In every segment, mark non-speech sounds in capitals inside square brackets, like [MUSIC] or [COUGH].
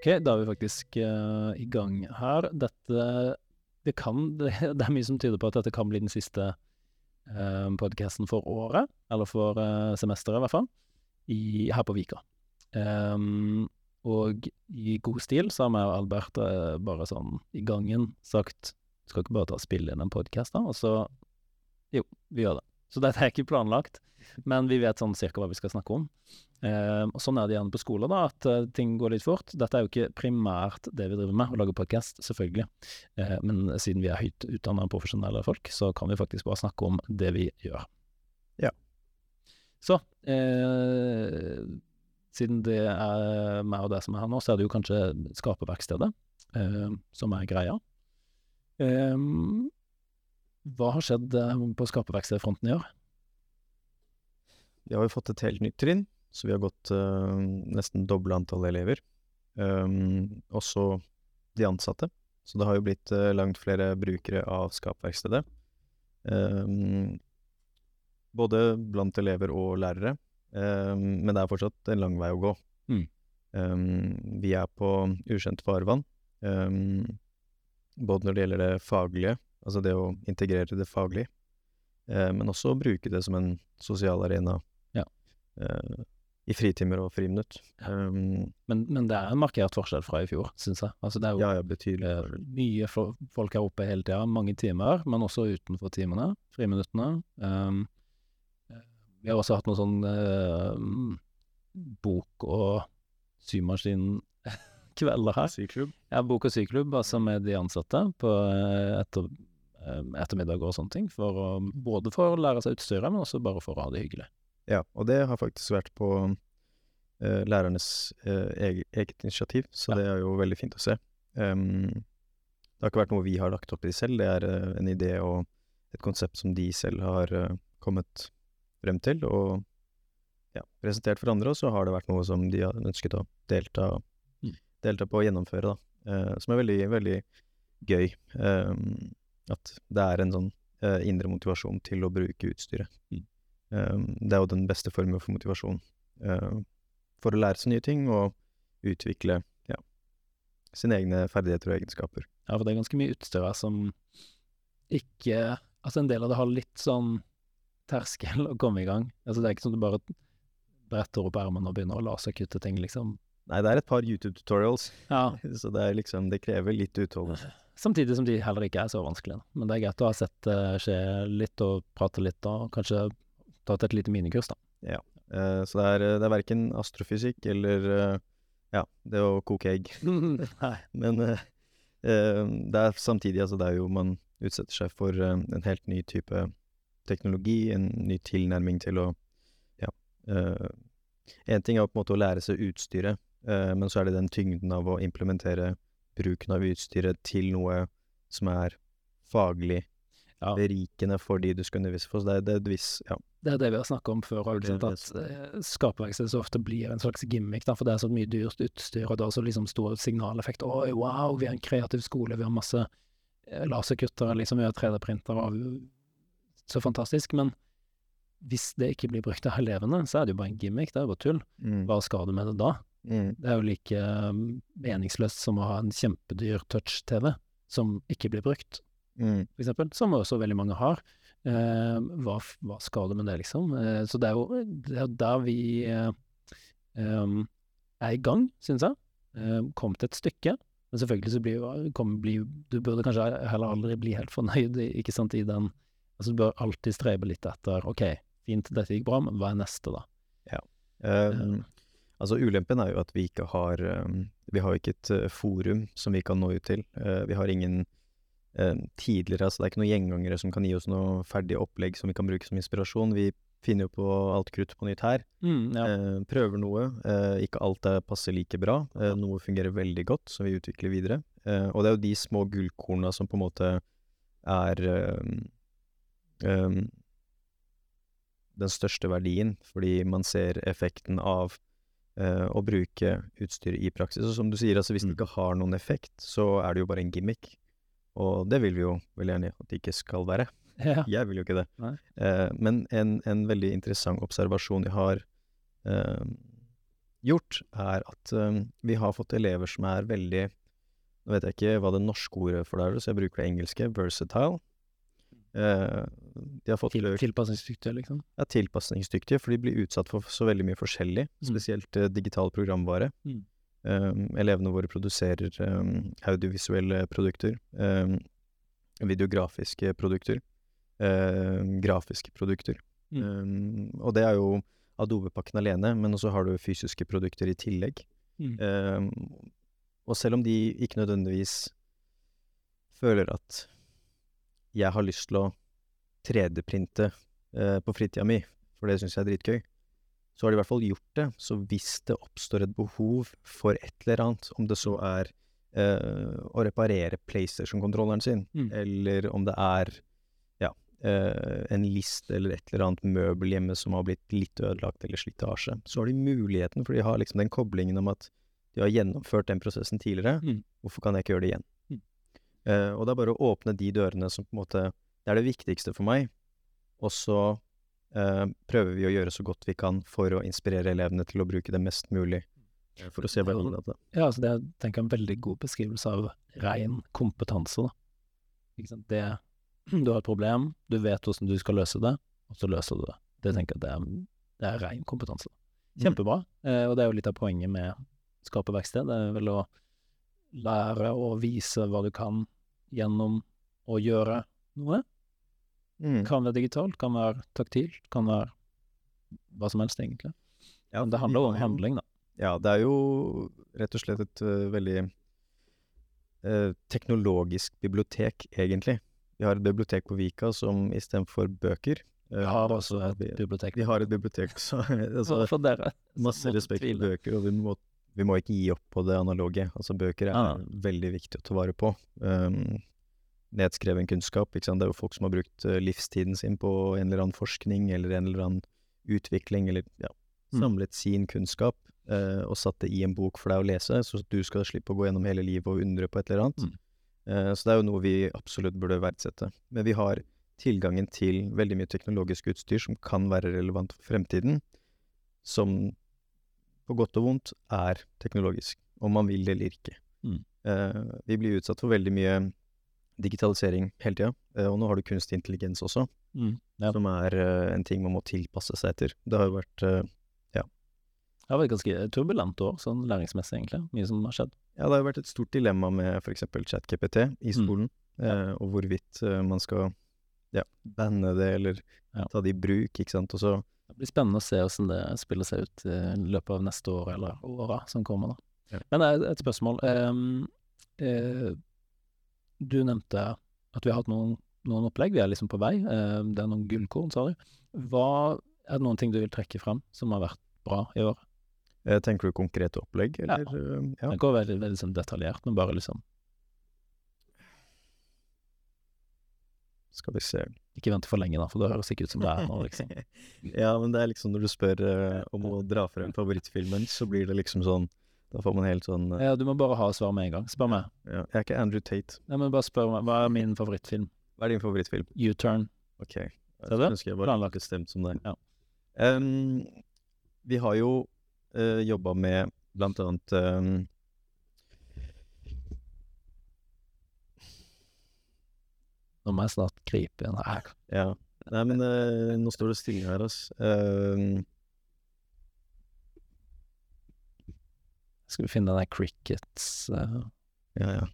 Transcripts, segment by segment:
Ok, da er vi faktisk uh, i gang her. Dette det, kan, det, [LAUGHS] det, er mye som tyder på at dette kan bli den siste uh, podkasten for året. Eller for uh, semesteret, i hvert fall. I, her på Vika. Um, og i god stil så har vi og Albert uh, bare sånn i gangen sagt Skal ikke bare ta og spille inn en podkast, da? Og så Jo, vi gjør det. Så dette er ikke planlagt, men vi vet sånn cirka hva vi skal snakke om. Eh, og Sånn er det gjerne på skoler, da, at uh, ting går litt fort. Dette er jo ikke primært det vi driver med, å lage podkast, selvfølgelig. Eh, men siden vi er høyt utdanna profesjonelle folk, så kan vi faktisk bare snakke om det vi gjør. Ja. Så eh, siden det er meg og deg som er her nå, så er det jo kanskje Skaperverkstedet eh, som er greia. Eh, hva har skjedd på skaperverkstedfronten i år? Vi har jo fått et helt nytt trinn så vi har gått uh, nesten doble antall elever. Um, også de ansatte. Så det har jo blitt uh, langt flere brukere av Skapverkstedet. Um, både blant elever og lærere. Um, men det er fortsatt en lang vei å gå. Mm. vi er på ukjent farvann. både når det gjelder det faglige, altså det å integrere det faglig, eh, men også å bruke det som en sosial arena. Ja. eh, i fritimer og friminutt. Um, men, men, det er en markert forskjell fra i fjor, syns jeg. Altså, det er jo ja, ja, betydelig. Eh, mye folk her oppe hele tida, mange timer, men også utenfor timene, friminuttene. Um, vi har også hatt noe sånn uh, bok- og symaskin-kvelder her. Syklubb? Ja, bok- og syklubb, altså med de ansatte på etter, ettermiddag og sånne ting. For å, både for å lære seg utstyret, men også bare for å ha det hyggelig. Ja, og det har faktisk vært på uh, lærernes uh, eget, eget, initiativ, så ja. det er jo veldig fint å se. Um, det har ikke vært noe vi har lagt opp i selv, det er uh, en idé og et konsept som de selv har kommet frem til og ja, presentert for andre, og så har det vært noe som de har ønsket å delta, mm. delta på og gjennomføre, da. som er veldig, veldig gøy. Um, at det er en sånn indre motivasjon til å bruke utstyret. Mm. Um, det er jo den beste formen for motivasjon uh, for å lære seg nye ting og utvikle ja, sine egne ferdigheter og egenskaper. Ja, for det er ganske mye utstyr her som ikke Altså, en del av det har litt sånn terskel å komme i gang. Altså, det er ikke sånn at du bare bretter opp ermene og begynner å laserkutte ting, liksom. Nei, det er et par YouTube-tutorials, ja. [LAUGHS] så det er liksom Det krever litt utholdenhet. Samtidig som de heller ikke er så vanskelige. Men det er greit å ha sett det skje litt og prate litt, og kanskje tatt et lite minikurs, da. Ja. Uh, så det er, det er verken astrofysikk eller uh, ja, det å koke egg. [LAUGHS] Nei. Men det er samtidig, altså, det er jo man utsetter seg for en helt ny type teknologi, en ny tilnærming til å ja. en ting er på en måte å lære seg utstyret, men så er det den tyngden av å implementere bruken av utstyret til noe som er faglig ja. berikende for de du skal undervise for. Så det det vis, Ja. Det er det vi har snakka om før, og at uh, skaperverksted så ofte blir en slags gimmick, da, for det er så mye dyrt utstyr, og det er så liksom stor signaleffekt. Å, wow, vi er en kreativ skole, vi har masse uh, laserkuttere, liksom, vi har 3D-printere, så fantastisk. Men hvis det ikke blir brukt av elevene, så er det jo bare en gimmick, det er jo bare tull. Mm. Hva skal du med det da? Mm. Det er jo like um, meningsløst som å ha en kjempedyr touch-TV som ikke blir brukt mm. for eksempel, som også veldig mange har. Eh, hva, hva, skal du med det, liksom? Eh, så det er jo det er der vi eh, er i gang, syns jeg. Eh, kommet et stykke. Men selvfølgelig så blir jo blir, Du burde kanskje heller aldri bli helt fornøyd, ikke sant, i den Altså du bør alltid strebe litt etter OK, fint, dette gikk bra, men hva er neste, da? Ja. Um, altså ulempen er jo at vi ikke har um, Vi har ikke et uh, forum som vi kan nå ut til. Uh, vi har ingen eh, tidligere. Altså det er ikke noen gjengangere som kan gi oss noe ferdig opplegg som vi kan bruke som inspirasjon. Vi finner jo på alt krutt på nytt her. Mm, ja. eh, prøver noe. Eh, ikke alt er passer like bra. Eh, noe fungerer veldig godt, som vi utvikler videre. Eh, og det er jo de små gullkorna som på en måte er eh, den største verdien, fordi man ser effekten av å bruke utstyr i praksis. Og som du sier, altså hvis det mm. ikke har noen effekt, så er det jo bare en gimmick. Og det vil vi jo veldig gjerne at det ikke skal være. [LAUGHS] Ja. Jeg vil jo ikke det. Eh, men en, en, veldig interessant observasjon jeg har eh, gjort, er at eh, vi har fått elever som er veldig Nå vet jeg ikke hva det norske ordet for det er, så jeg bruker det engelske. Versatile. Eh, de har fått Til, tilpasningsdyktige, liksom. Ja, tilpasningsdyktige, for de blir utsatt for så veldig mye forskjellig, spesielt mm. digital programvare. Mm. Um, elevene våre produserer um, audiovisuelle produkter, um, videografiske produkter, grafiske produkter. Mm. Og det er jo Adobe-pakken alene, men også har du fysiske produkter i tillegg. Mm. Og selv om de ikke nødvendigvis føler at jeg har lyst til å 3D-printe eh, på fritida mi, for det syns jeg er dritgøy, så har de i hvert fall gjort det. Så hvis det oppstår et behov for et eller annet, om det så er eh, å reparere PlayStation-kontrolleren sin, Mm. eller om det er ja, eh, en list eller et eller annet møbel hjemme som har blitt litt ødelagt eller slitasje, så har de muligheten, for de har liksom den koblingen om at de har gjennomført den prosessen tidligere, Mm. hvorfor kan jeg ikke gjøre det igjen? Eh, og det er bare å åpne de dørene som på en måte Det er det viktigste for meg. Og så eh, prøver vi å gjøre så godt vi kan for å inspirere elevene til å bruke det mest mulig. For å se hva det er. Ja, altså det er tenker jeg, en veldig god beskrivelse av ren kompetanse. Da. Ikke sant? Det, [CLEARS THROAT] du har et problem, du vet hvordan du skal løse det, og så løser du det. Det tenker jeg det er, det er ren kompetanse. Mm. Kjempebra, eh, og det er jo litt av poenget med Skape verksted. Det er vel å lære å vise hva du kan gjennom å gjøre noe. Mm. Kan være digitalt, kan være taktilt, kan være hva som helst, egentlig. Ja, Men det handler jo om handling, da. Ja, det er jo rett og slett et uh, veldig uh, teknologisk bibliotek, egentlig. Vi har et bibliotek på Vika som istedenfor bøker Vi har også et bibliotek. vi har et bibliotek, så [LAUGHS] altså, for dere. masse respekt for bøker, og vi må, vi må ikke gi opp på det analoge. Altså, bøker er Ja, veldig viktig å ta vare på. Um, nedskreven kunnskap, ikke sant. Det er jo folk som har brukt øh, livstiden sin på en eller annen forskning eller en eller annen utvikling, eller ja, Mm. samlet sin kunnskap uh, og satt det i en bok for deg å lese, så du skal slippe å gå gjennom hele livet og undre på et eller annet. Mm. Uh, så det er jo noe vi absolutt burde verdsette. Men vi har tilgangen til veldig mye teknologisk utstyr som kan være relevant for fremtiden, som på godt og vondt er teknologisk, om man vil det eller ikke. Mm. Eh, vi blir utsatt for veldig mye digitalisering hele tida, eh, og nå har du kunstig intelligens også, Mm. Ja. som er eh, en ting man må tilpasse seg etter. Det har jo vært ja. Det har vært ganske turbulent år, sånn læringsmessig, egentlig. Mye som har skjedd. Ja, det har jo vært et stort dilemma med f.eks. ChatGPT i Mm. ja. eh, og hvorvidt man skal ja, banne det eller Ja. ta det i bruk, ikke sant. Og så Det blir spennende å se hvordan det spiller seg ut i løpet av neste år, eller åra som kommer. da. Ja. Men er et spørsmål. Um, uh, du nevnte at vi har hatt noen, noen opplegg, vi er liksom på vei. Uh, det er noen gullkorn, sa du. Hva, er det noen ting du vil trekke fram som har vært bra i år? eh, tenker du konkrete opplegg, Ja. eller? eh, ja. Det går veldig, veldig sånn detaljert, men bare liksom Skal vi se. Ikke vente for lenge, da, for det høres ikke ut som det er nå, liksom. [LAUGHS] ja, men det er liksom når du spør uh, om å dra frem favorittfilmen, så blir det liksom sånn Da får man helt sånn uh... Ja, du må bare ha svar med en gang. Spør meg. ja. Jeg er ikke Andrew Tate. Nei, men bare spør meg. Hva er min favorittfilm? Hva er din favorittfilm? U-turn. Ok. Ser Jeg du? ønsker jeg bare Planlagt. ikke stemt som deg. Ja. Um, vi har jo uh, jobba med blant annet em, Nå må jeg snart gripe igjen her. Ja. Nei, men uh, nå står det stille her, altså. Uh, Skal vi finne den der crickets uh... ja, ja.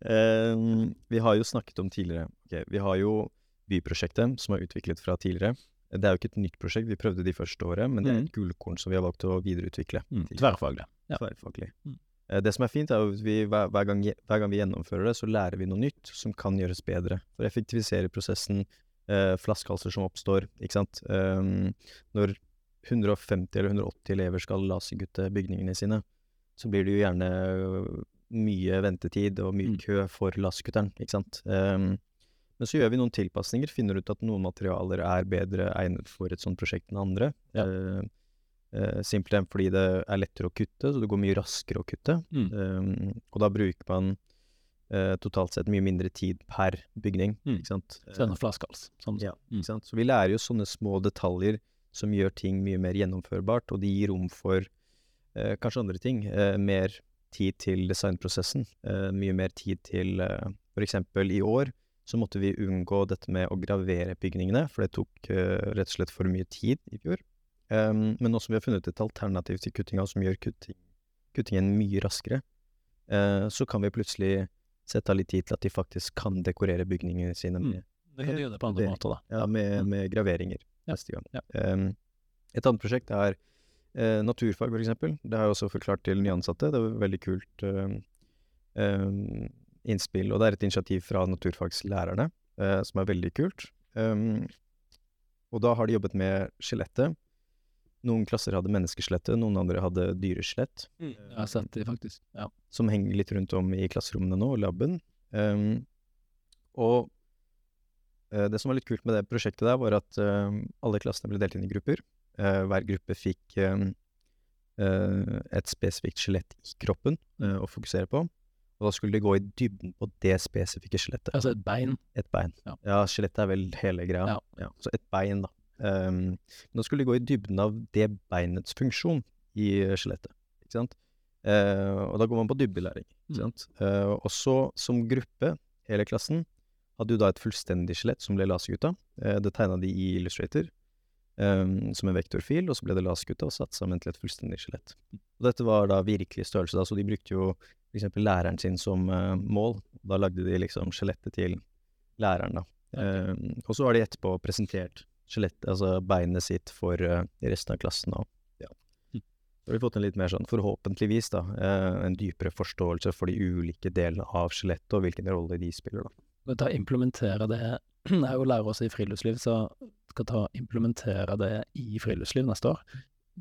um, [LAUGHS] vi har jo snakket om tidligere okay, vi har jo Byprosjektet, som er utviklet fra tidligere. Det er jo ikke et nytt prosjekt, vi prøvde det i første året, men det er Mhm. et gullkorn som vi har valgt å videreutvikle. mm, Tverrfaglig. Ja. Tverrfaglig. Mm. Eh, Det som er fint, er at vi, hver, hver, gang, hver gang vi gjennomfører det, så lærer vi noe nytt som kan gjøres bedre. For å effektivisere prosessen, eh, flaskehalser som oppstår, ikke sant. Um, når 150 eller 180 elever skal lasergutte bygningene sine, så blir det jo gjerne øh, mye ventetid og mye Mm. kø for lasergutteren, ikke sant. Um, men så gjør vi noen tilpasninger, finner ut at noen materialer er bedre egnet for et sånt prosjekt enn andre. Ja. Eh, eh, simpelthen fordi det er lettere å kutte, så det går mye raskere å kutte. Mm. Um, og da bruker man uh, totalt sett mye mindre tid per bygning, Mm. ikke sant. Så det er flaskehals. Sånn, Ja, Mm. ikke sant? Så vi lærer jo sånne små detaljer som gjør ting mye mer gjennomførbart, og de gir rom for uh, kanskje andre ting. Eh, mer tid til designprosessen. Eh, mye mer tid til uh, For eksempel i år så måtte vi unngå dette med å gravere bygningene, for det tok eh, rett og slett for mye tid i fjor. Um, men som vi har funnet et alternativ til kuttinga som gjør kutting, kuttingen mye raskere, Uh, så kan vi plutselig sette av litt tid til at de faktisk kan dekorere bygningene sine Mm. med Du kan gjøre det på andre Det- måter, da. ja, med, Mm. med graveringer Ja, neste gang. ja. Um, et annet prosjekt er uh, naturfag, for eksempel. Det har jeg også forklart til nyansatte. Det et veldig kult uh, um, innspill, og det er et initiativ fra naturfagslærerne som er veldig kult. Og da har de jobbet med skjelettet. Noen klasser hadde menneskeslette, noen andre hadde dyreskjelett Jeg har sett det, faktisk. Ja. som henger litt rundt om i klasserommene nå, laben. Um, og uh, det som var litt kult med det prosjektet der, var at uh, alle klassene ble delt inn i grupper. Uh, hver gruppe fikk eh, eh, et spesifikt skjelett i kroppen eh, å fokusere på. Og da skulle de gå i dybden på det spesifikke skjelettet. Altså et bein. Et bein. Ja. Ja, skjelettet er vel hele greia. Ja. Så et bein, da. Um, nå skulle de gå i dybden av det beinets funksjon i eh, skjelettet. Ikke sant? Uh, og da går man på dybdelæring. Ikke Mm. sant? Mm. og så, som gruppe, hele klassen, hadde jo da et fullstendig skjelett som ble lasegutta. Uh, det tegna de i Illustrator um, som en vektorfil, og så ble det lasegutta og satt sammen til et fullstendig skjelett. Og dette var da virkelig størrelse, da, så de brukte jo eksempel læreren sin som eh, mål. Da lagde de liksom skjelettet til læreren, da. Okay. Um, og så har de etterpå presentert skjelettet, altså beinet sitt, for eh, resten av klassen. Og, ja. Mm. Så har vi fått en litt mer sånn, forhåpentligvis, da, eh, en dypere forståelse for de ulike delene av skjelettet, og hvilken rolle de spiller, da. Da implementere [CLEARS THROAT] det er jo lærer også i friluftsliv, så skal ta implementere det i friluftsliv neste år.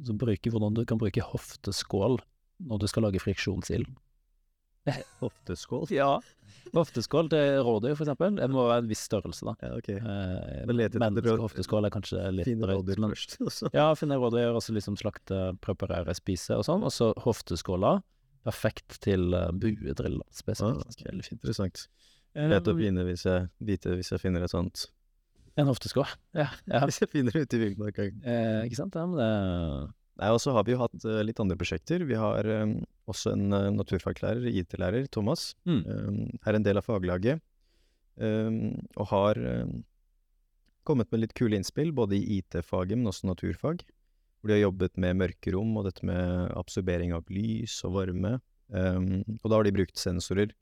Så bruke hvordan du kan bruke hofteskål når du skal lage friksjonsild. [LAUGHS] Hofteskål? Ja. Hofteskål til rådyr, eksempel. Det må være en viss størrelse, da. Ja, okay. Eh, Men lete etter Menneske- råd- hofteskål er kanskje litt drøyt, rådyr men først, [LAUGHS] Også. ja, finne rådyr, og så liksom slakte, preparere, spise og sånn. Og så hofteskåla. Perfekt til uh, buedrill, spesielt. Ah, ok. Veldig fint. Interessant. Eh, Vet å begynne hvis jeg, vite hvis jeg finner et sånt En hofteskål. Ja, ja. Hvis jeg finner det ute i villmarka. Eh, ikke sant? Ja, men det Nei, og så har vi jo hatt eh, litt andre prosjekter. Vi har eh, også en uh, naturfaglærer, IT-lærer, Thomas, Mm. Um, er en del av faglaget, Um, og har um, kommet med litt kule innspill, både i IT-faget, men også naturfag. Hvor de har jobbet med mørkerom og dette med absorbering av lys og varme. eh, og da har de brukt sensorer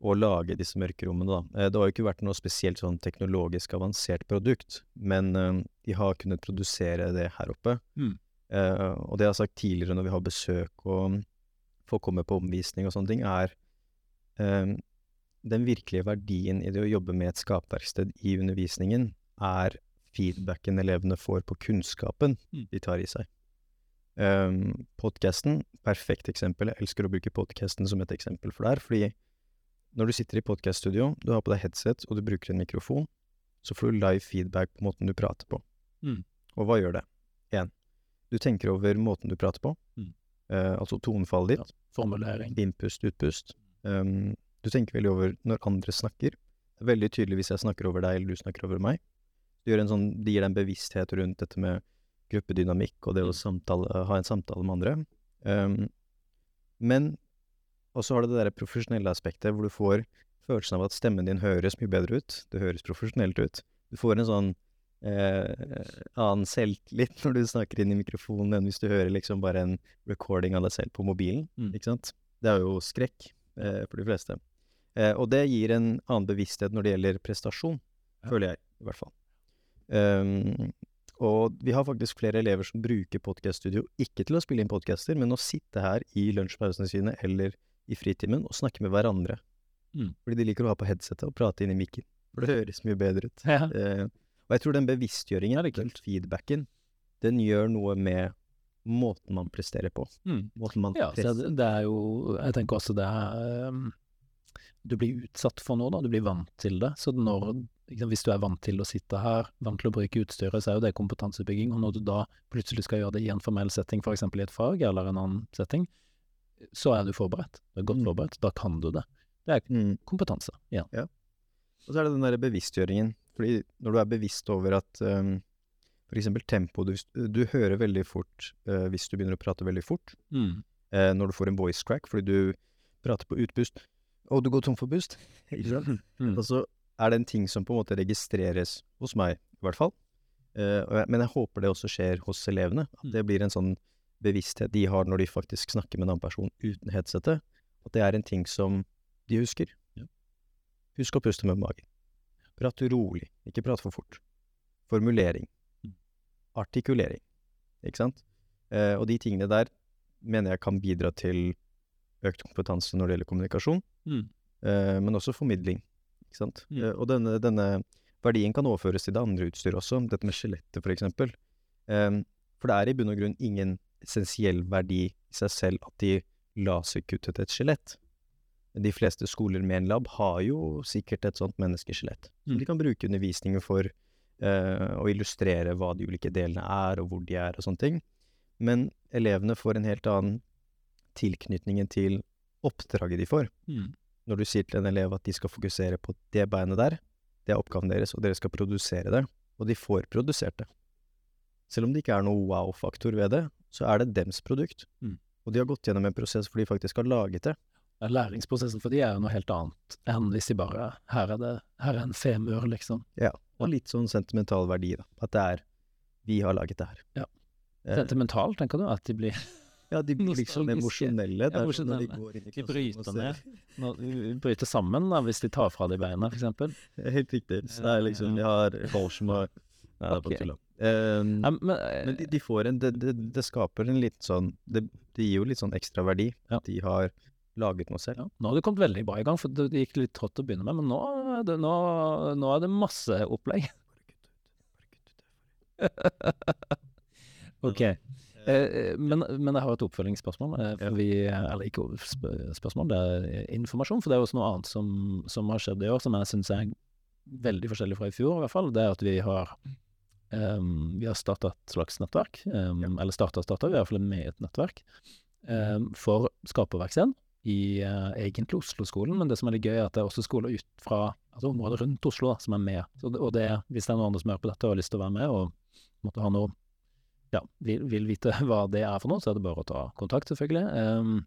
å lage disse mørkerommene, da. Eh, det har jo ikke vært noe spesielt sånn teknologisk avansert produkt, men uh, de har kunnet produsere det her oppe. Mm. Uh, og det jeg har sagt tidligere når vi har besøk og folk kommer på omvisning og sånne ting, er um, den virkelige verdien i det å jobbe med et skapverksted i undervisningen, er feedbacken elevene får på kunnskapen Mm. de tar i seg. Um, podcasten, perfekt eksempel. Jeg elsker å bruke podcasten som et eksempel for det her, fordi når du sitter i podcaststudio, du har på deg headset og du bruker en mikrofon, så får du live feedback på måten du prater på. Mm. Og hva gjør det? Én, du tenker over måten du prater på, Mm. Eh, altså tonefallet ditt, Formulering. innpust, utpust. Um, du tenker veldig over når andre snakker. Det er veldig tydelig hvis jeg snakker over deg eller du snakker over meg. Det, gjør en sånn, det gir deg en bevissthet rundt dette med gruppedynamikk og det å samtale, ha en samtale med andre. Um, men også har det det der profesjonelle aspektet hvor du får følelsen av at stemmen din høres mye bedre ut. Det høres profesjonelt ut. Du får en sånn eh, annen selvtillit [LAUGHS] når du snakker inn i mikrofonen enn hvis du hører liksom bare en recording av deg selv på mobilen. Mm. Ikke sant? Det er jo skrekk eh, for de fleste. Eh, og det gir en annen bevissthet når det gjelder prestasjon, Ja. føler jeg i hvert fall. Um, og vi har faktisk flere elever som bruker podcaststudio ikke til å spille inn podcaster, men å sitte her i lunsjpausene sine eller i fritimen og snakke med hverandre. Mm. Fordi de liker å ha på headsetet og prate inn i mikken. For det høres mye bedre ut. Ja. Eh, og jeg tror den bevisstgjøringen, Ja, er den feedbacken, den gjør noe med måten man presterer på. Mm. Måten man Ja, så det, er jo Jeg tenker også det er um, Du blir utsatt for noe, da. Du blir vant til det. Så når Hvis du er vant til å sitte her, vant til å bruke utstyret, så er jo det kompetansebygging. Og når du da plutselig skal gjøre det i en formell setting, f.eks. i et fag eller en annen setting, så er du forberedt. Du er godt Mm. forberedt. Da kan du det. Det er Mm. kompetanse igjen. Og så er det den der bevisstgjøringen. Fordi når du er bevisst over at um, for eksempel tempo du, du hører veldig fort uh, hvis du begynner å prate veldig fort. Mm. Uh, når du får en voice crack fordi du prater på utpust. Og du går tom for pust. [LAUGHS] Mm. Og så er det en ting som på en måte registreres hos meg, i hvert fall. Uh, jeg, men jeg håper det også skjer hos elevene. At Mm. det blir en sånn bevissthet de har når de faktisk snakker med en annen person uten headsetet. At det er en ting som de husker. Ja. Husk å puste med magen. Prat rolig, ikke prat for fort. Formulering. Mm. Artikulering. Ikke sant? Eh, og de tingene der mener jeg kan bidra til økt kompetanse når det gjelder kommunikasjon Mm. eh, men også formidling. Ikke sant? Mm. Eh, og denne, denne verdien kan overføres til det andre utstyret også, dette med skjelettet for eksempel. Eh, for det er i bunn og grunn ingen essensiell verdi i seg selv at de laserkuttet et skjelett. De fleste skoler med en lab har jo sikkert et sånt menneskeskjelett. Som Mm. de kan bruke undervisningen for uh, å illustrere hva de ulike delene er, og hvor de er, og sånne ting. Men elevene får en helt annen tilknytning til oppdraget de får. Mm. Når du sier til en elev at de skal fokusere på det beinet der, det er oppgaven deres, og dere skal produsere det. Og de får produsert det. Selv om det ikke er noe wow-faktor ved det, så er det dems produkt. Mm. Og de har gått gjennom en prosess hvor de faktisk har laget det. Ja, Læringsprosessen for de er jo noe helt annet enn hvis de bare Her er det her er en femur, liksom. Og litt sånn sentimental verdi, da. At det er Vi har laget det her. Ja. Eh, Sentimental, tenker du? At de blir [LAUGHS] ja, de blir liksom emosjonelle. Er sånn de går inn i De bryter ned. De bryter sammen da, hvis de tar fra de beina, eksempel. [LAUGHS] Helt riktig. Så det er liksom De har folk som har Nei, det er bare tull. Um, Ja, men, eh, Men de, de får en det, det, det skaper en litt sånn det, det gir jo litt sånn ekstra verdi. Ja. De har laget noe selv. ja, nå har det kommet veldig bra i gang, for det gikk litt trått å begynne med, men nå er det, nå, nå er det masse opplegg. [LAUGHS] Ok. Eh, men, men jeg har et oppfølgingsspørsmål. Eh, vi, eller ikke spørsmål, det er informasjon. For det er også noe annet som, som har skjedd i år, som jeg syns er veldig forskjellig fra i fjor, i hvert fall. Det er at vi har um, vi har starta et slags nettverk. Um, Eller starta og starta, vi er iallfall med i et nettverk. Um, for skaperverksted i uh, egentlig Oslo-skolen, men det som er litt gøy, er at det er også skoler ut fra altså området rundt Oslo da, som er med. Så det, og det, hvis det er noen andre som hører på dette og har lyst til å være med, og måtte ha noe ja, vil, vil vite hva det er for noe, så er det bare å ta kontakt, selvfølgelig. Um,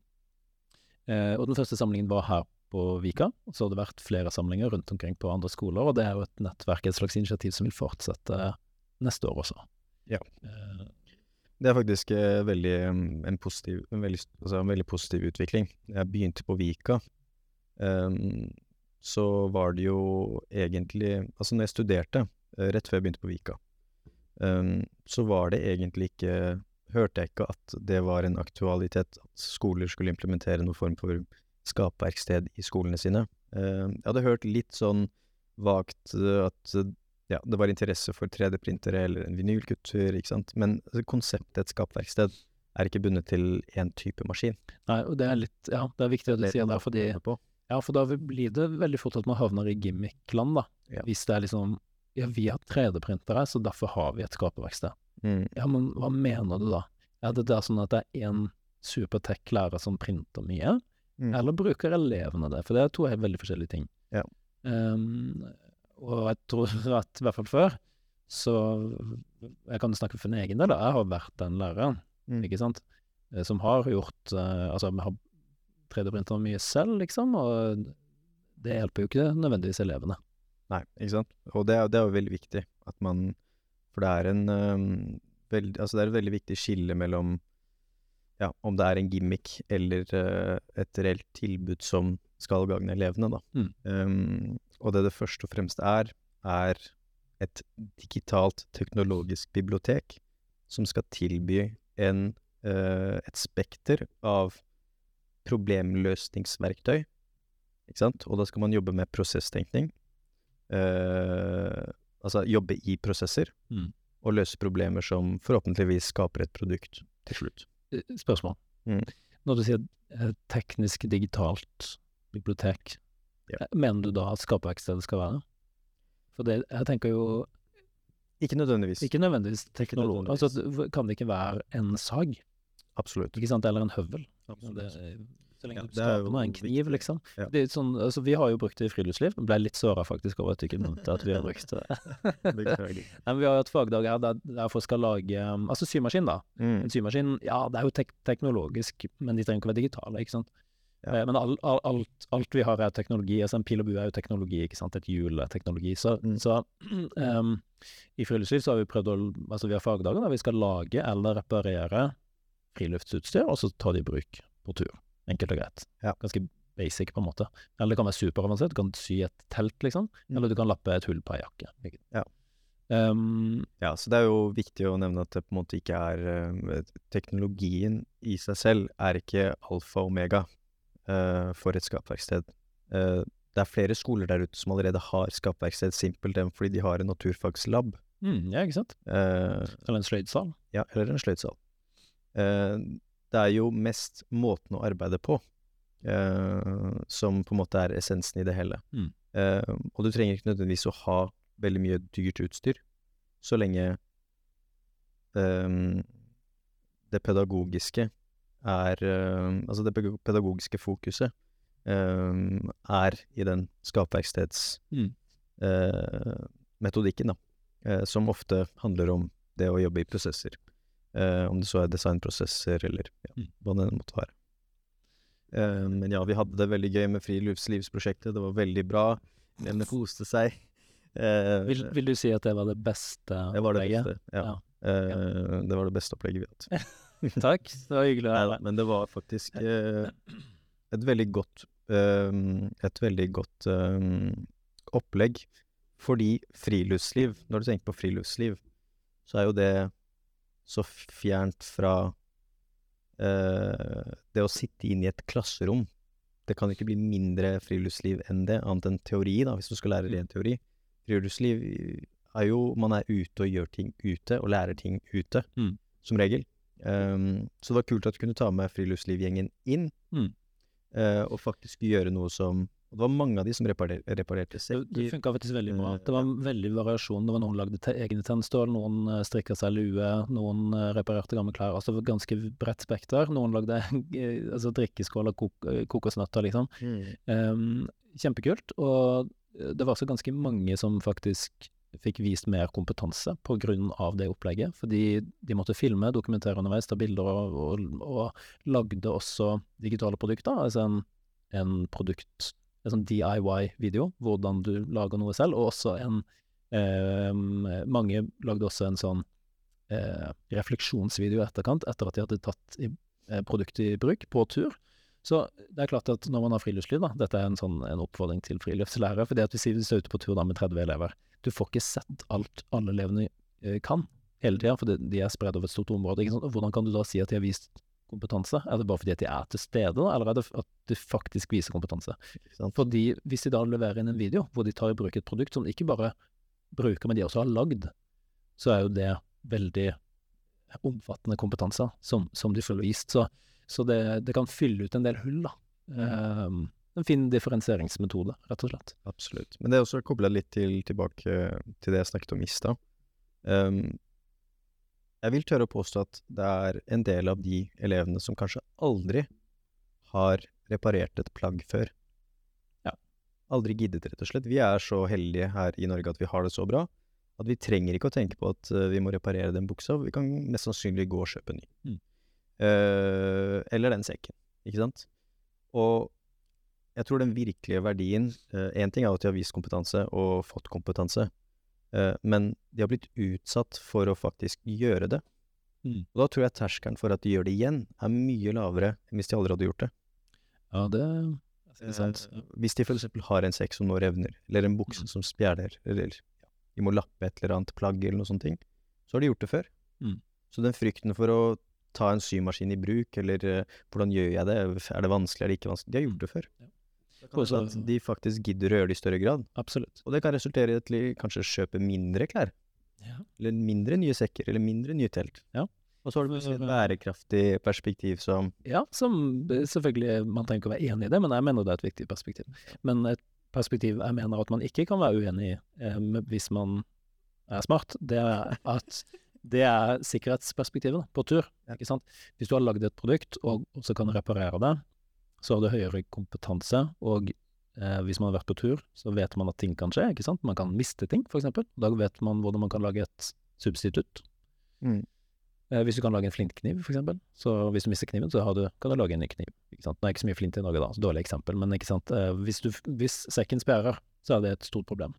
uh, og den første samlingen var her på Vika. og Så har det vært flere samlinger rundt omkring på andre skoler, og det er jo et nettverk, et slags initiativ som vil fortsette neste år også. Ja. Eh, Det er faktisk eh, veldig, um, en, positiv, en, veldig, altså en veldig positiv utvikling. Jeg begynte på Vika. Um, så var det jo egentlig Altså når jeg studerte, eh, rett før jeg begynte på Vika, um, så var det egentlig ikke Hørte jeg ikke at det var en aktualitet at skoler skulle implementere noen form for skapverksted i skolene sine. Um, jeg hadde hørt litt sånn vagt eh, at ja, det var interesse for 3D-printere eller en vinylkultur, ikke sant. Men altså, konseptet et skapverksted er ikke bundet til én type maskin. nei, og det er litt Ja, det er viktig at du Det fordi. Ja, for da blir det veldig fort at man havner i gimmick-land, da. Ja. Hvis det er liksom Ja, vi har 3D-printere, så derfor har vi et skaperverksted. Mm. Ja, men hva mener du da? Er det da sånn at det er én supertech-lærer som printer mye, Mm. eller bruker elevene det? For det er to helt veldig forskjellige ting. Ja. Ehm, og jeg tror [LAUGHS] at i hvert fall før, så Jeg kan snakke for min egen del. Jeg har vært den læreren, Mm. ikke sant, Eh, som har gjort eh, Altså, vi har 3D-printa mye selv, liksom, og det hjelper jo ikke nødvendigvis elevene. Nei, ikke sant. Og det er, det er jo veldig viktig at man For det er en um, veld, Altså det er et veldig viktig skille mellom ja, om det er en gimmick eller uh, et reelt tilbud som skal gagne elevene, da. Mm. Um, og det det først og fremst er, er et digitalt teknologisk bibliotek som skal tilby en, eh, et spekter av problemløsningsverktøy. Ikke sant? Og da skal man jobbe med prosesstenkning. Eh, altså jobbe i prosesser. Mm. Og løse problemer som forhåpentligvis skaper et produkt til slutt. Eh, Spørsmål. Mm. Når du sier eh, teknisk digitalt bibliotek, Ja. eh, mener du da at skaperverkstedet skal være det? For det, jeg tenker jo Ikke nødvendigvis. ikke nødvendigvis Teknologisk. Altså, kan det ikke være en sag, Absolutt. ikke sant, eller en høvel? Det, Så lenge Ja, du det er skaper noe, en kniv, viktig. liksom. Ja. Det sånn, altså, vi har jo brukt det i friluftsliv. Ble litt såra faktisk over at du ikke nevnte at vi har brukt det. [LAUGHS] [LAUGHS] Nei, men vi har hatt fagdag her der, der folk skal lage um, Altså symaskin, da. Mm. En symaskin, ja, det er jo tek teknologisk, men de trenger ikke være digitale, ikke sant. Ja. Eh, Men all, all, alt, alt vi har er teknologi. altså En pil og bue er jo teknologi, ikke sant. Et hjul er teknologi. Så, Mm. så [CLEARS THROAT] um, i friluftsliv så har vi prøvd å Altså vi har fagdager der vi skal lage eller reparere friluftsutstyr, og så ta det i bruk på tur. Enkelt og greit. Ja. Ganske basic, på en måte. Eller det kan være superavansert. Du kan sy et telt, liksom. Mm. Eller du kan lappe et hull på ei jakke. Ja. Um, Ja, så det er jo viktig å nevne at det på en måte ikke er Teknologien i seg selv er ikke alfa og omega for et skapverksted. Eh, det er flere skoler der ute som allerede har skapverksted simpelthen fordi de har en naturfagslab. mm, ja, ikke sant. eh, Eller en sløydsal. ja, eller en sløydsal. Eh, det er jo mest måten å arbeide på eh, som på en måte er essensen i det hele. Mm. Eh, og du trenger ikke nødvendigvis å ha veldig mye dyrt utstyr, så lenge um, det pedagogiske er eh, Altså det pedagogiske fokuset ehm, er i den skapverkstedsmetodikken, Mm. eh, da. eh, som ofte handler om det å jobbe i prosesser. Eh, om det så er designprosesser eller ja, Mm. hva det måtte være. Eh, men ja, vi hadde det veldig gøy med Friluftslivsprosjektet. Det var veldig bra. Elevene koste seg. Eh, Vil, vil du si at det var det beste opplegget? det var det beste. Ja. Ja. Eh, det var det beste opplegget vi har hatt. [LAUGHS] [LAUGHS] Takk, det var hyggelig å være her. men det var faktisk eh, et veldig godt eh, Et veldig godt eh, opplegg. Fordi friluftsliv, når du tenker på friluftsliv, så er jo det så fjernt fra eh, det å sitte inn i et klasserom. Det kan ikke bli mindre friluftsliv enn det, annet enn teori, da, hvis du skal lære ren teori. Friluftsliv er jo Man er ute og gjør ting ute, og lærer ting ute, Mm. som regel. Um, så det var kult at du kunne ta med friluftslivgjengen inn, Mm. uh, og faktisk gjøre noe som Og det var mange av de som reparer, reparerte Det, det funka faktisk veldig bra. Eh, Det var veldig variasjon. Det var Noen lagde te egne tennstål, noen uh, strikka seg lue, noen eh, reparerte gamle klær. Altså ganske bredt spekter. Noen lagde [LAUGHS] eh, altså drikkeskål og kok eh, kokosnøtter, liksom. Mm. Um, kjempekult. Og eh, det var også ganske mange som faktisk fikk vist mer kompetanse på grunn av det opplegget. Fordi de måtte filme, dokumentere underveis, ta bilder, og, og, og lagde også digitale produkter. Altså en, en produkt, en sånn DIY-video, hvordan du lager noe selv, og også en eh, Mange lagde også en sånn eh, refleksjonsvideo i etterkant, etter at de hadde tatt i, eh, produktet i bruk på tur. Så det er klart at når man har friluftsliv, da, dette er en, sånn, en oppfordring til friluftslærere, fordi at hvis vi er ute på tur da med 30 elever, du får ikke sett alt alle elevene eh, kan hele tida, for de er spredd over et stort område. Ikke sant? Og Hvordan kan du da si at de har vist kompetanse? Er det bare fordi at de er til stede, eller er det at de faktisk viser kompetanse? Fordi hvis de da leverer inn en video hvor de tar i bruk et produkt som de ikke bare bruker, men de også har lagd, så er jo det veldig omfattende kompetanse som, som de får vist. Så, så det, det kan fylle ut en del hull, da. Um, en fin differensieringsmetode, rett og slett. Absolutt. Men det er også kobla litt til, tilbake til det jeg snakket om i stad. Um, jeg vil tørre å påstå at det er en del av de elevene som kanskje aldri har reparert et plagg før. Ja. Aldri giddet, rett og slett. Vi er så heldige her i Norge at vi har det så bra at vi trenger ikke å tenke på at eh, vi må reparere den buksa. Vi kan mest sannsynlig gå og kjøpe en ny. Mm. Uh, eller den sekken, ikke sant? Og jeg tror den virkelige verdien Én ting er at de har vist kompetanse og fått kompetanse, eh, men de har blitt utsatt for å faktisk gjøre det. Mm. Og da tror jeg terskelen for at de gjør det igjen, er mye lavere enn hvis de aldri hadde gjort det. Ja, det er sant. Eh, hvis de for eksempel har en sekk som nå revner, eller en bukse Mm. som spjæler, eller de må lappe et eller annet plagg eller noe sånt, ting, så har de gjort det før. Mm. Så den frykten for å ta en symaskin i bruk, eller eh, hvordan gjør jeg det, er det vanskelig, er det ikke vanskelig, de har gjort det før. Ja. Være at de faktisk gidder å gjøre det i større grad. Absolutt. Og det kan resultere i at de kanskje kjøper mindre klær, Ja. eller mindre nye sekker, eller mindre nye telt. Ja. Og så har du et bærekraftig perspektiv som Ja, som selvfølgelig Man trenger ikke å være enig i det, men jeg mener det er et viktig perspektiv. Men et perspektiv jeg mener at man ikke kan være uenig i eh, hvis man er smart, det er at det er sikkerhetsperspektivet da, på tur. Ikke sant? Hvis du har lagd et produkt og så kan reparere det, så har du høyere kompetanse, og eh, hvis man har vært på tur, så vet man at ting kan skje, ikke sant? Man kan miste ting, for eksempel. Da vet man hvordan man kan lage et substitutt. Mm. Eh, hvis du kan lage en flintkniv, for eksempel, så hvis du mister kniven, så har du, kan du lage en ny kniv. Ikke sant? Nå er ikke så mye flint i Norge, da, så dårlig eksempel, men ikke sant? Eh, hvis, du, hvis sekken sperrer, så er det et stort problem.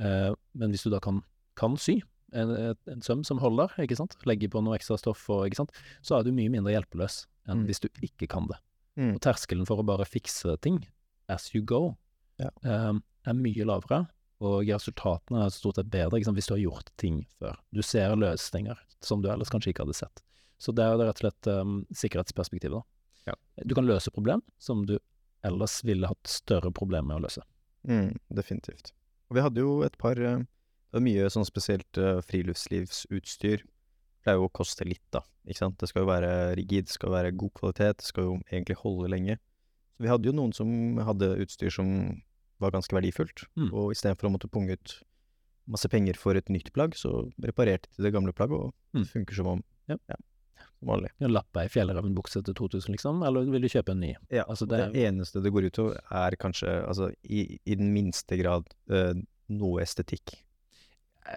Eh, men hvis du da kan, kan sy en, en søm som holder, ikke sant, legger på noe ekstra stoff, og, ikke sant, så er du mye mindre hjelpeløs enn Mm. hvis du ikke kan det. Mm. Og terskelen for å bare fikse ting as you go Ja. eh, er mye lavere, og resultatene er stort sett bedre sant, hvis du har gjort ting før. Du ser løsninger som du ellers kanskje ikke hadde sett. Så det er rett og slett um, sikkerhetsperspektivet. da. Ja. Du kan løse problem som du ellers ville hatt større problemer med å løse. Mm, definitivt. Og vi hadde jo et par eh, Det var mye sånn spesielt eh, friluftslivsutstyr. Pleier jo å koste litt, da. Ikke sant. Det skal jo være rigid, det skal være god kvalitet, det skal jo egentlig holde lenge. Så vi hadde jo noen som hadde utstyr som var ganske verdifullt, Mm. og istedenfor å måtte punge ut masse penger for et nytt plagg, så reparerte de det gamle plagget, og Mm. det funker som om Ja. som vanlig. En lapp ei fjellrevenbukse til 2000, liksom, eller vil du kjøpe en ny? Ja, Altså, det det, eneste det går ut over, er kanskje, altså i, i den minste grad, uh, noe estetikk.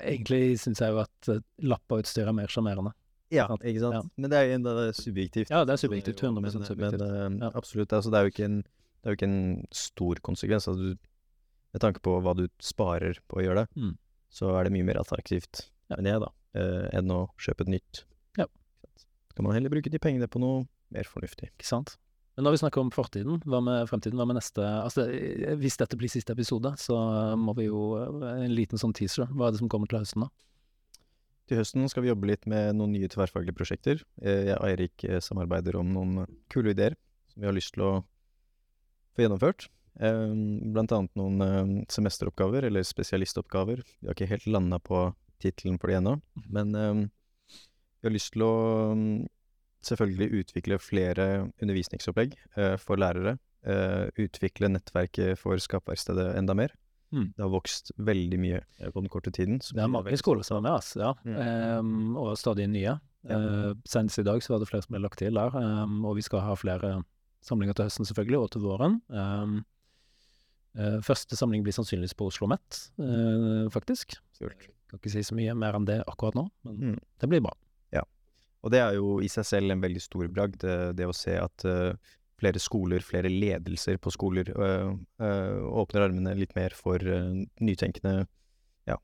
Egentlig syns jeg jo at uh, lappautstyr er mer sjarmerende. Ja, ikke sant. Ja. Men det er jo enda subjektivt. Ja, det er subjektivt. 100 men, subjektivt. Men uh, absolutt. Altså, det er jo en, det er jo ikke en stor konsekvens. Altså, du, med tanke på hva du sparer på å gjøre det, Mm. så er det mye mer attraktivt, Ja. enn jeg, da, uh, enn å kjøpe et nytt. Ja. Så kan man heller bruke de pengene på noe mer fornuftig. Ikke sant? Men når vi snakker om fortiden, hva med fremtiden? Hva med neste Altså, eh, hvis dette blir siste episode, så må vi jo eh, En liten sånn teaser. Hva er det som kommer til høsten, da? Til høsten skal vi jobbe litt med noen nye tverrfaglige prosjekter. Eh, Jeg og Eirik samarbeider om noen kule ideer som vi har lyst til å få gjennomført. Eh, Blant annet noen semesteroppgaver, eller spesialistoppgaver. Vi har ikke helt landa på tittelen for det ennå, men eh, vi har lyst til å mm, selvfølgelig utvikle flere undervisningsopplegg eh, for lærere. eh, Utvikle nettverket for Skapverkstedet enda mer. Mm. Det har vokst veldig mye eh, på den korte tiden. Det er mange skoler som er med, ass. Ja. Mm. Um, og stadig nye. Ja. Uh, Senest i dag så var det flere som ble lagt til der. um, og vi skal ha flere samlinger til høsten, selvfølgelig, og til våren. Um, uh, første samling blir sannsynligvis på Oslo Met, uh, faktisk. Kult. Kan ikke si så mye mer enn det akkurat nå, men Mm. det blir bra. Og det er jo i seg selv en veldig stor bragd, det, det å se at uh, flere skoler, flere ledelser på skoler uh, uh, åpner armene litt mer for nytenkende ja,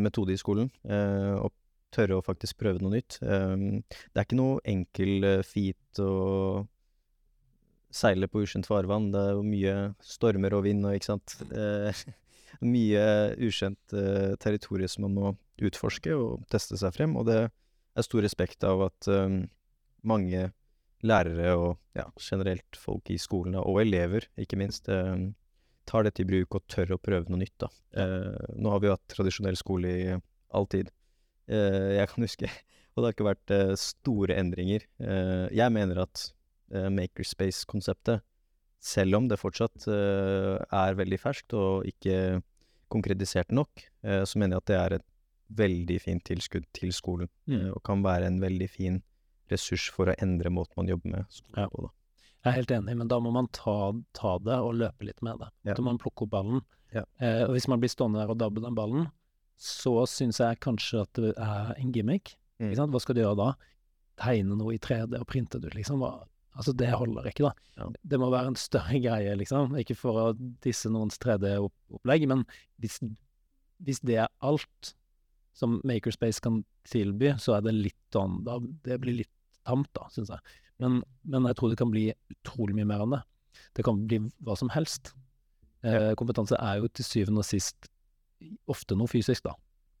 metode i skolen, og tørre å faktisk prøve noe nytt. Det er ikke noe enkel feat å seile på ukjent farvann. Det er jo mye stormer og vind og ikke sant. [LAUGHS] Mye ukjent territorium som man må utforske og teste seg frem, og det er stor respekt av at um, mange lærere og ja, generelt folk i skolen, og elever ikke minst, um, tar dette i bruk og tør å prøve noe nytt. Da. Uh, nå har vi jo hatt tradisjonell skole i all tid. Uh, jeg kan huske, [LAUGHS] og det har ikke vært uh, store endringer. Eh, jeg mener at eh, makerspace-konseptet, selv om det fortsatt eh, er veldig ferskt og ikke konkretisert nok, eh, så mener jeg at det er et veldig fint tilskudd til skolen Mm. eh, og kan være en veldig fin ressurs for å endre måten man jobber med skole Ja. på. Da. Jeg er helt enig, men da må man ta, ta det og løpe litt med det. Ja. Da må man plukke opp ballen. Ja. Eh, og hvis man blir stående der og dabbe den ballen, så syns jeg kanskje at det er en gimmick. Mm. Hva skal du gjøre da? Tegne noe i 3D og printe det ut, liksom? Hva? Altså, det holder ikke, da. Ja. Det må være en større [LAUGHS] greie, liksom. Ikke for å disse noens 3D-opplegg, men hvis, hvis det er alt som Makerspace kan tilby, så er det litt sånn da, Det blir litt tamt, da, syns jeg. Men, men jeg tror det kan bli utrolig mye mer enn det. Det kan bli hva som helst. Eh, kompetanse er jo til syvende og sist ofte noe fysisk, da.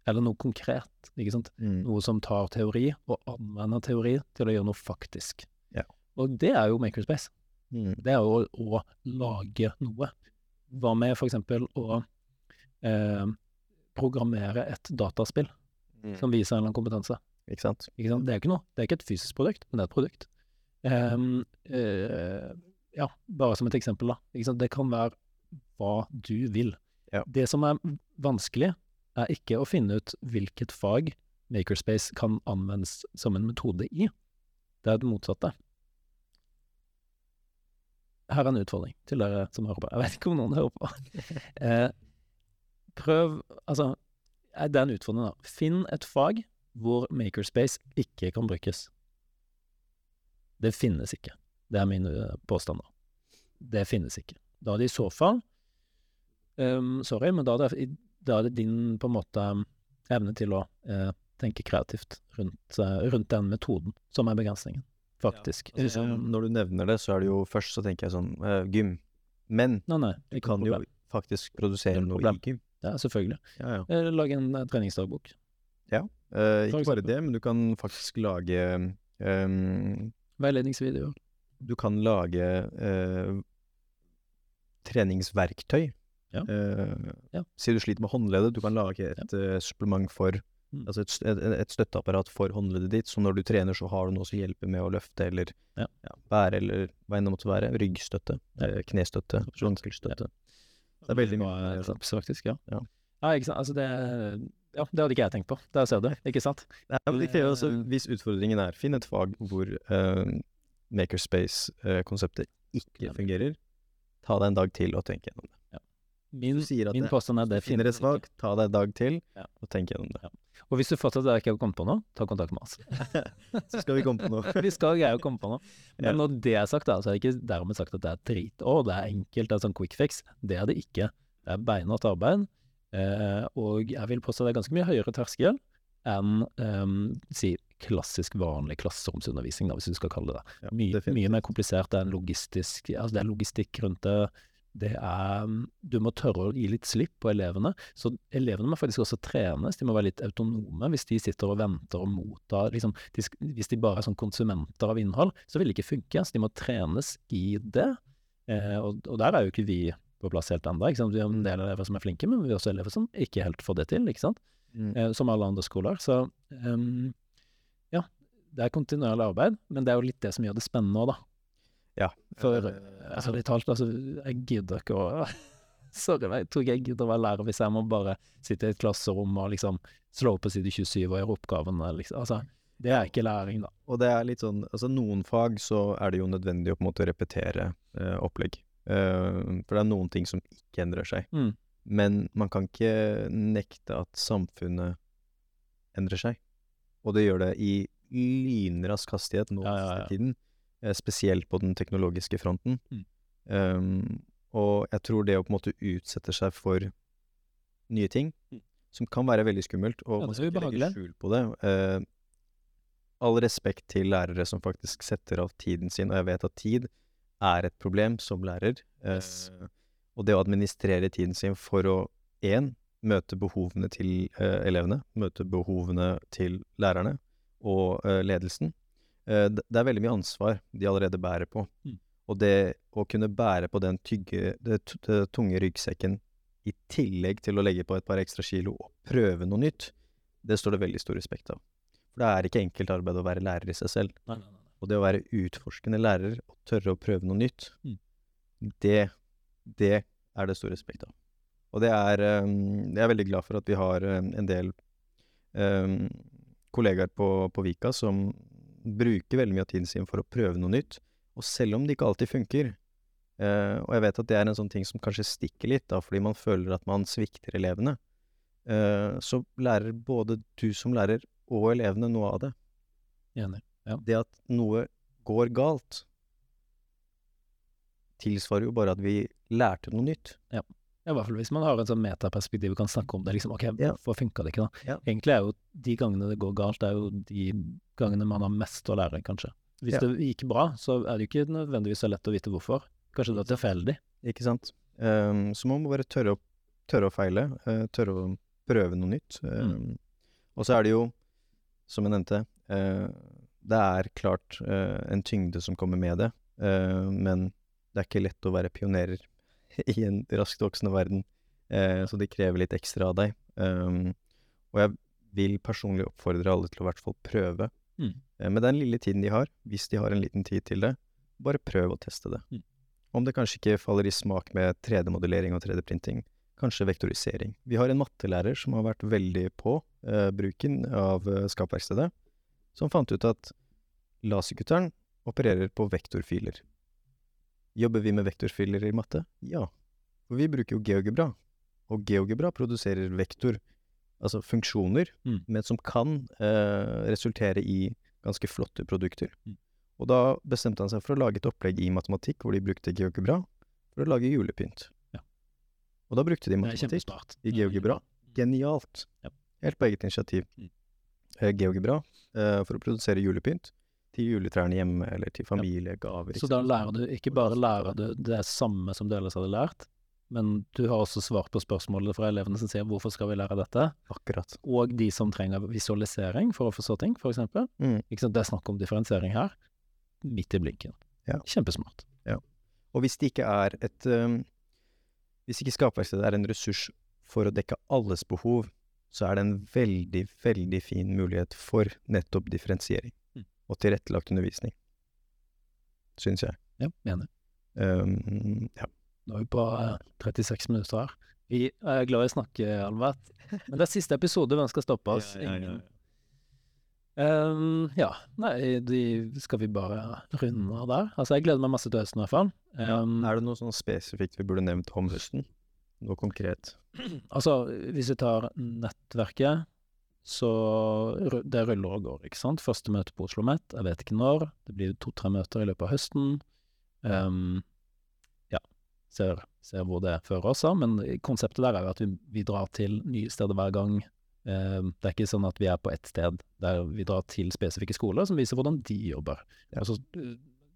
Eller noe konkret. ikke sant? Mm. Noe som tar teori, og anvender teori til å gjøre noe faktisk. Ja. Og det er jo Makerspace. Mm. Det er jo å, å lage noe. Hva med for eksempel å eh, programmere et dataspill Mm. som viser en eller annen kompetanse? Ikke sant? Ikke sant? Det er ikke noe. Det er ikke et fysisk produkt, men det er et produkt. Um, uh, ja, bare som et eksempel, da. Det kan være hva du vil. Ja. Det som er vanskelig, er ikke å finne ut hvilket fag Makerspace kan anvendes som en metode i. Det er det motsatte. her er en utfordring til dere som hører på. Jeg vet ikke om noen hører på. [LAUGHS] eh, prøv Altså, eh, det er en utfordring, da. Finn et fag hvor makerspace ikke kan brukes. Det finnes ikke. Det er min uh, påstand. da. Det finnes ikke. Da er det i så fall um, Sorry, men da er, det, da er det din på en måte evne til å uh, tenke kreativt rundt, uh, rundt, den metoden som er begrensningen, faktisk. Ja, altså, når du nevner det, så er det jo først så tenker jeg sånn gym. Men nei, nei, du kan jo faktisk produsere noe i gym. Ja, selvfølgelig. Ja, ja. Lage en treningsdagbok. Ja. ikke bare det, men du kan faktisk lage um, Veiledningsvideoer. Du kan lage uh, treningsverktøy. Ja. Uh, ja. Si du sliter med håndleddet, du kan lage et uh, supplement for mm. Altså et, et, et, støtteapparat for håndleddet ditt, så når du trener, så har du noe som hjelper med å løfte eller ja. bære, eller hva enn det måtte være. Ryggstøtte, knestøtte, ankelstøtte. Det er veldig mye. Faktisk, ja. ja. Ja, ikke sant. Altså, det Ja, det hadde ikke jeg tenkt på. Der ser du, ikke sant? Ja, men det krever også, Hvis utfordringen er finn et fag hvor uh, makerspace-konseptet ikke fungerer, ta deg en dag til og tenk gjennom det. Ja. Min, min påstand er det finner et fag, ta deg en dag til og tenk gjennom det. Og hvis du fortsatt ikke har kommet på noe, ta kontakt med oss. [LAUGHS] så skal vi komme på noe. [LAUGHS] vi skal greie å komme på noe. Men når det er sagt, da, så er det ikke dermed sagt at det er drit. Å, det er enkelt, det er sånn quick fix. Det er det ikke. Det er beinhardt arbeid. Eh, og jeg vil påstå det er ganske mye høyere terskel enn um, si klassisk, vanlig klasseromsundervisning, da, hvis du skal kalle det det. Ja, mye, mye, mer komplisert. Det er, logistisk, altså det er logistikk rundt det. Det er Du må tørre å gi litt slipp på elevene. Så elevene må faktisk også trenes. De må være litt autonome. Hvis de sitter og venter og mottar liksom, de, Hvis de bare er sånn konsumenter av innhold, så vil det ikke funke. Så de må trenes i det. Eh, og, og der er jo ikke vi på plass helt ennå. Vi har en del elever som er flinke, men vi har også elever som ikke helt får det til. ikke sant? Mm. Eh, som alle andre skoler. Så um, ja, det er kontinuerlig arbeid, men det er jo litt det som gjør det spennende òg, da. Ja. For altså, litt talt, altså, jeg gidder ikke å [LAUGHS] Sorry, jeg tror ikke jeg gidder å være lærer hvis jeg må bare sitte i et klasserom og liksom slå opp på side 27 og gjøre oppgavene. Liksom. Altså, det er ikke læring, da. Og det er litt sånn Altså, noen fag så er det jo nødvendig å på en måte repetere eh, opplegg. Eh, for det er noen ting som ikke endrer seg. Mm. Men man kan ikke nekte at samfunnet endrer seg. Og det gjør det i lynrask hastighet nå ja, ja, ja. tiden. Uh, spesielt på den teknologiske fronten. Mm. Um, og jeg tror det å på en måte utsette seg for nye ting, mm. som kan være veldig skummelt, og man skal ikke legge skjul på det uh, All respekt til lærere som faktisk setter av tiden sin, og jeg vet at tid er et problem som lærer. Yes. Eh, og det å administrere tiden sin for å én møte behovene til uh, elevene, møte behovene til lærerne og eh, ledelsen. Eh, det, er veldig mye ansvar de allerede bærer på. Mm. Og det å kunne bære på den tygge, det, det tunge ryggsekken i tillegg til å legge på et par ekstra kilo og prøve noe nytt, det står det veldig stor respekt av. For det er ikke enkelt arbeid å være lærer i seg selv. Nei, nei, nei. Og det å være utforskende lærer og tørre å prøve noe nytt, mm. det, det er det stor respekt av. Og det er um, Jeg er veldig glad for at vi har um, en del um, kollegaer på, på, Vika som bruker veldig mye av tiden sin for å prøve noe nytt. Og selv om det ikke alltid funker, uh, og jeg vet at det er en sånn ting som kanskje stikker litt, da, fordi man føler at man svikter elevene, uh, så lærer både du som lærer og elevene noe av det. Enig. Ja. Det at noe går galt, tilsvarer jo bare at vi lærte noe nytt. Ja. I hvert fall hvis man har et sånn metaperspektiv og kan snakke om det. liksom, ok, Ja. Hvorfor funka det ikke, da? Ja. Egentlig er jo de gangene det går galt, det er jo de gangene man har mest å lære, kanskje. Hvis Ja. det gikk bra, så er det jo ikke nødvendigvis så lett å vite hvorfor. Kanskje det er tilfeldig. Ikke sant? Um, så man må bare tørre å, tørre å feile, Uh, tørre å prøve noe nytt. Um, Og så er det jo, som jeg nevnte, uh, det er klart uh, en tyngde som kommer med det, men det er ikke lett å være pionerer [LAUGHS] i en raskt voksende verden, eh, så de krever litt ekstra av deg. Um, og jeg vil personlig oppfordre alle til å i hvert fall prøve. Mm. Eh, med den lille tiden de har, hvis de har en liten tid til det, bare prøv å teste det. Mm. Om det kanskje ikke faller i smak med 3D-modellering og 3D-printing, kanskje vektorisering. Vi har en mattelærer som har vært veldig på eh, bruken av eh, Skapverkstedet, som fant ut at laserkutteren opererer på vektorfiler. Jobber vi med vektorfiller i matte? Ja. For vi bruker jo GeoGebra. Og GeoGebra produserer vektor, altså funksjoner, Mm. men som kan eh, resultere i ganske flotte produkter. Mm. Og da bestemte han seg for å lage et opplegg i matematikk hvor de brukte GeoGebra for å lage julepynt. Ja. Og da brukte de matematikk i GeoGebra. Genialt. Ja. Helt på eget initiativ. Mm. Eh, GeoGebra eh, for å produsere julepynt til juletrærne hjemme, eller til familiegaver. Så da lærer du ikke bare lærer du det samme som du ellers hadde lært, men du har også svart på spørsmålet fra elevene som sier 'hvorfor skal vi lære dette?' Akkurat. og de som trenger visualisering for å forstå ting, for eksempel. Mm. Det er snakk om differensiering her, midt i blinken. Ja. Kjempesmart. Ja. Og hvis det ikke er et um, Hvis ikke skapverkstedet er en ressurs for å dekke alles behov, så er det en veldig, veldig fin mulighet for nettopp differensiering. Og tilrettelagt undervisning. Syns jeg. Ja, enig. Um, ja. Nå er vi på eh, 36 minutter her. Jeg er glad i å snakke, Alvet. Men det er siste episode, hvem skal stoppe oss? Ingen. ja, ja, nei, de skal vi bare runde av der. Altså, jeg gleder meg masse til høsten i hvert fall. Ehm, Er det noe sånn spesifikt vi burde nevnt om høsten? Noe konkret? [CLEARS THROAT] Altså, hvis vi tar nettverket, så det ruller og går, ikke sant. Første møte på Oslo Met, jeg vet ikke når. Det blir to-tre møter i løpet av høsten. Um, ja, ser, ser hvor det fører oss, da. Men konseptet der er jo at vi, vi drar til nye steder hver gang. Um, det er ikke sånn at vi er på ett sted der vi drar til spesifikke skoler som viser hvordan de jobber. Ja. Altså,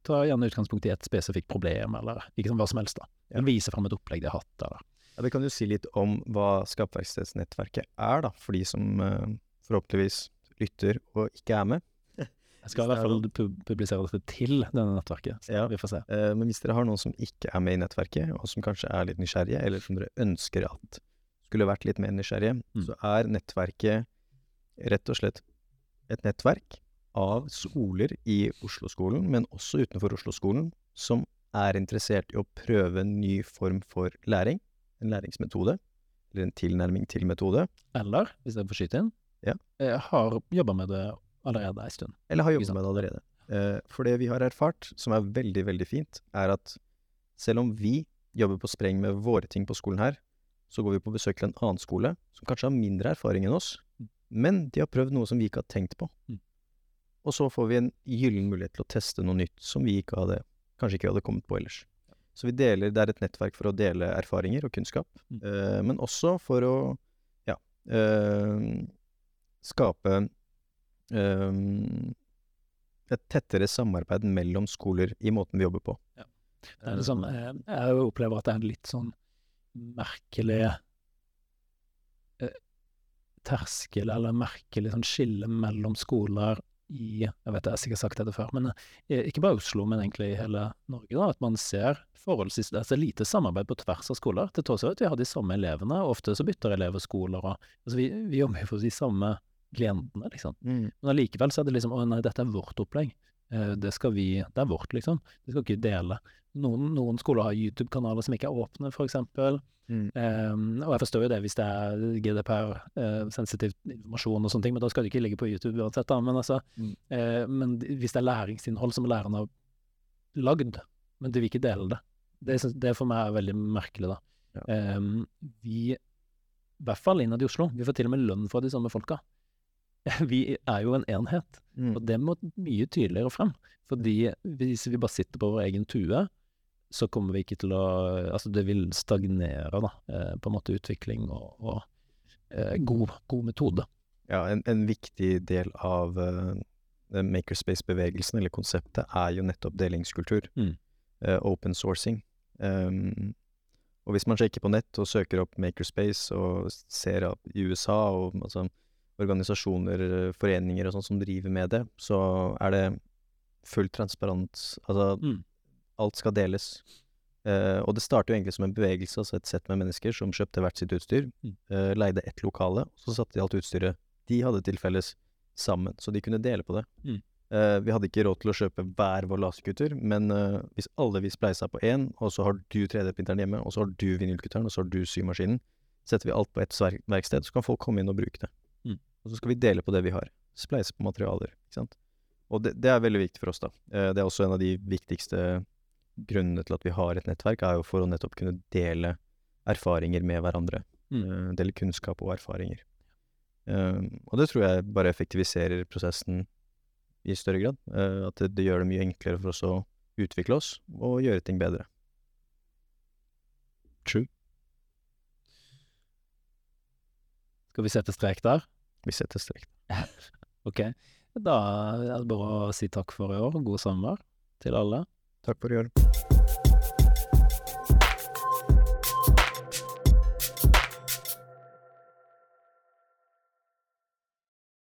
ta gjerne utgangspunkt i et spesifikt problem, eller ikke sånn hva som helst, da. Ja. Eller vise fram et opplegg de har hatt da. Ja, Vi kan jo si litt om hva Skapverkstedsnettverket er, da, for de som uh, forhåpentligvis lytter og ikke er med. Jeg skal i hvert er fall pu- publisere dette til denne nettverket, Ja. vi får se. Uh, Men hvis dere har noen som ikke er med i nettverket, og som kanskje er litt nysgjerrige, eller som dere ønsker at skulle vært litt mer nysgjerrige, Mm. så er nettverket rett og slett et nettverk av skoler i Oslo-skolen, men også utenfor Oslo-skolen, som er interessert i å prøve en ny form for læring, en læringsmetode, eller en tilnærming til metode, Eller, hvis jeg får skyte inn, Ja. har jobba med det allerede ei stund. eller har jobba med det allerede. Eh, For det vi har erfart, som er veldig, veldig fint, er at selv om vi jobber på spreng med våre ting på skolen her, så går vi på besøk til en annen skole som kanskje har mindre erfaring enn oss, Mm. men de har prøvd noe som vi ikke har tenkt på. Mm. Og så får vi en gyllen mulighet til å teste noe nytt som vi ikke hadde, kanskje ikke hadde kommet på ellers. Så vi deler, det er et nettverk for å dele erfaringer og kunnskap, Mm. eh, men også for å, ja, eh, skape eh, et tettere samarbeid mellom skoler i måten vi jobber på. Det er liksom, jeg opplever at det er en litt sånn merkelig eh, terskel, eller merkelig sånn skille mellom skoler i Jeg vet jeg har sikkert sagt dette før, men eh, ikke bare Oslo, men egentlig i hele Norge. da, At man ser forholdsvis altså lite samarbeid på tvers av skoler, til tross for at vi har de samme elevene. og Ofte så bytter elever skoler. og altså Vi, vi jobber jo for de samme klientene, liksom. Men allikevel så er det liksom Å nei, dette er vårt opplegg. Eh, Det skal vi Det er vårt, liksom. Det skal ikke dele. Noen, noen skoler har YouTube-kanaler som ikke er åpne, eksempel. Mm. Um, og jeg forstår jo det hvis det er GDPR-sensitiv informasjon og sånne ting, men da skal det ikke ligge på YouTube uansett, da. Men altså Mm. uh, Men hvis det er læringsinnhold som læreren har lagd, men de vil ikke dele det, det, det for meg er veldig merkelig, da. Ja. Um, vi, i hvert fall innad i Oslo, vi får til og med lønn fra de samme folka. [LAUGHS] Vi er jo en enhet. Mm. Og det må mye tydeligere frem. Fordi hvis vi bare sitter på vår egen tue, så kommer vi ikke til å Altså, det vil stagnere, da. Eh, på en måte utvikling og, og eh, god, god metode. Ja, en, en viktig del av uh, makerspace-bevegelsen, eller konseptet, er jo nettopp delingskultur. Mm. Uh, open sourcing. Um, og hvis man sjekker på nett og søker opp makerspace og ser at i USA og altså, organisasjoner, foreninger og sånn som driver med det, så er det fullt transparent. Altså, Mm. alt skal deles. Uh, og det starter jo egentlig som en bevegelse, altså et sett med mennesker som kjøpte hvert sitt utstyr, Mm. uh, leide ett lokale, og så satte de alt utstyret de hadde til felles sammen, så de kunne dele på det. Mm. Uh, vi hadde ikke råd til å kjøpe hver vår laserkutter, men hvis alle vi spleisa på én, og så har du 3D-printeren hjemme, og så har du vinylkutteren, og så har du symaskinen, setter vi alt på ett verksted, så kan folk komme inn og bruke det. Og så skal vi dele på det vi har. Spleise på materialer, ikke sant. Og det, det er veldig viktig for oss, da. Eh, det er også en av de viktigste grunnene til at vi har et nettverk, er jo for å nettopp kunne dele erfaringer med hverandre. Mm. eh, dele kunnskap og erfaringer. Eh, og det tror jeg bare effektiviserer prosessen i større grad. at det, det gjør det mye enklere for oss å utvikle oss og gjøre ting bedre. True. Skal vi sette strek der? Vi setter strek. [LAUGHS] Ok. Da er det bare å si takk for i år. God sommer til alle. Takk for i år.